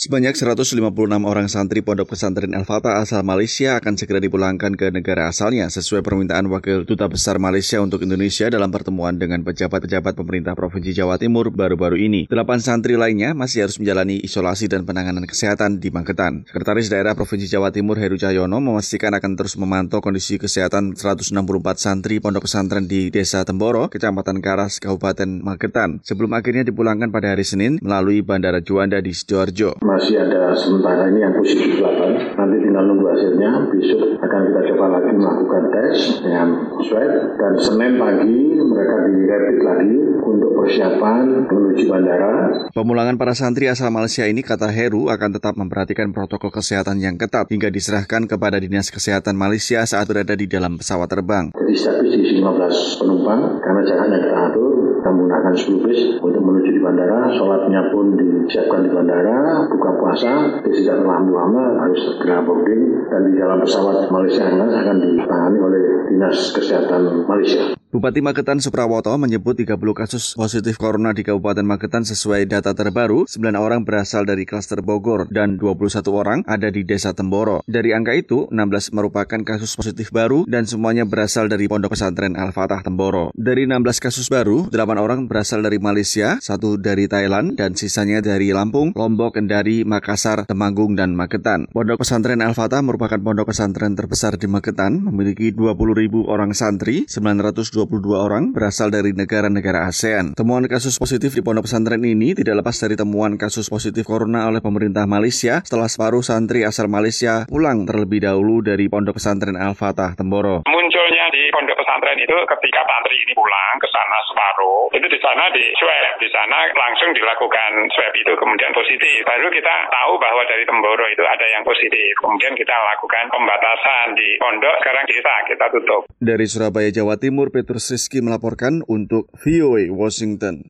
Sebanyak 156 orang santri Pondok Pesantren Al-Fatah asal Malaysia akan segera dipulangkan ke negara asalnya sesuai permintaan Wakil Duta Besar Malaysia untuk Indonesia dalam pertemuan dengan pejabat-pejabat pemerintah Provinsi Jawa Timur baru-baru ini. Delapan santri lainnya masih harus menjalani isolasi dan penanganan kesehatan di Magetan. Sekretaris Daerah Provinsi Jawa Timur Heru Cahyono memastikan akan terus memantau kondisi kesehatan 164 santri Pondok Pesantren di Desa Temboro, Kecamatan Karas, Kabupaten Magetan, sebelum akhirnya dipulangkan pada hari Senin melalui Bandara Juanda di Sidoarjo masih ada sementara ini yang positif 8. Nanti tinggal nunggu hasilnya. Besok akan kita coba lagi melakukan tes dengan swab. Dan Senin pagi mereka di rapid lagi untuk persiapan menuju bandara. Pemulangan para santri asal Malaysia ini, kata Heru, akan tetap memperhatikan protokol kesehatan yang ketat hingga diserahkan kepada Dinas Kesehatan Malaysia saat berada di dalam pesawat terbang. Jadi status di 15 penumpang karena jaraknya kita atur kita menggunakan 10 bis untuk menuju di bandara. Sholatnya pun disiapkan di bandara, buka puasa, tidak terlalu lama harus segera boarding dan di dalam pesawat Malaysia Airlines akan ditangani oleh Dinas Kesehatan Malaysia. Bupati Magetan Suprawoto menyebut 30 kasus positif corona di Kabupaten Magetan sesuai data terbaru, 9 orang berasal dari klaster Bogor dan 21 orang ada di Desa Temboro. Dari angka itu, 16 merupakan kasus positif baru dan semuanya berasal dari Pondok Pesantren Al-Fatah Temboro. Dari 16 kasus baru, 8 orang berasal dari Malaysia, satu dari Thailand, dan sisanya dari Lampung, Lombok, Kendari, Makassar, Temanggung, dan Magetan. Pondok Pesantren Al-Fatah merupakan pondok pesantren terbesar di Magetan, memiliki 20.000 orang santri, 900 22 orang berasal dari negara-negara ASEAN. Temuan kasus positif di pondok pesantren ini tidak lepas dari temuan kasus positif corona oleh pemerintah Malaysia setelah separuh santri asal Malaysia pulang terlebih dahulu dari pondok pesantren Al-Fatah Temboro. Munculnya di pondok pesantren itu ketika santri ini pulang ke sana separuh, itu di sana di swab, di sana langsung dilakukan swab itu kemudian positif. Baru kita tahu bahwa dari Temboro itu ada yang positif. Kemudian kita lakukan pembatasan di pondok, sekarang desa kita tutup. Dari Surabaya, Jawa Timur, Petrus Rizky melaporkan untuk VOA Washington.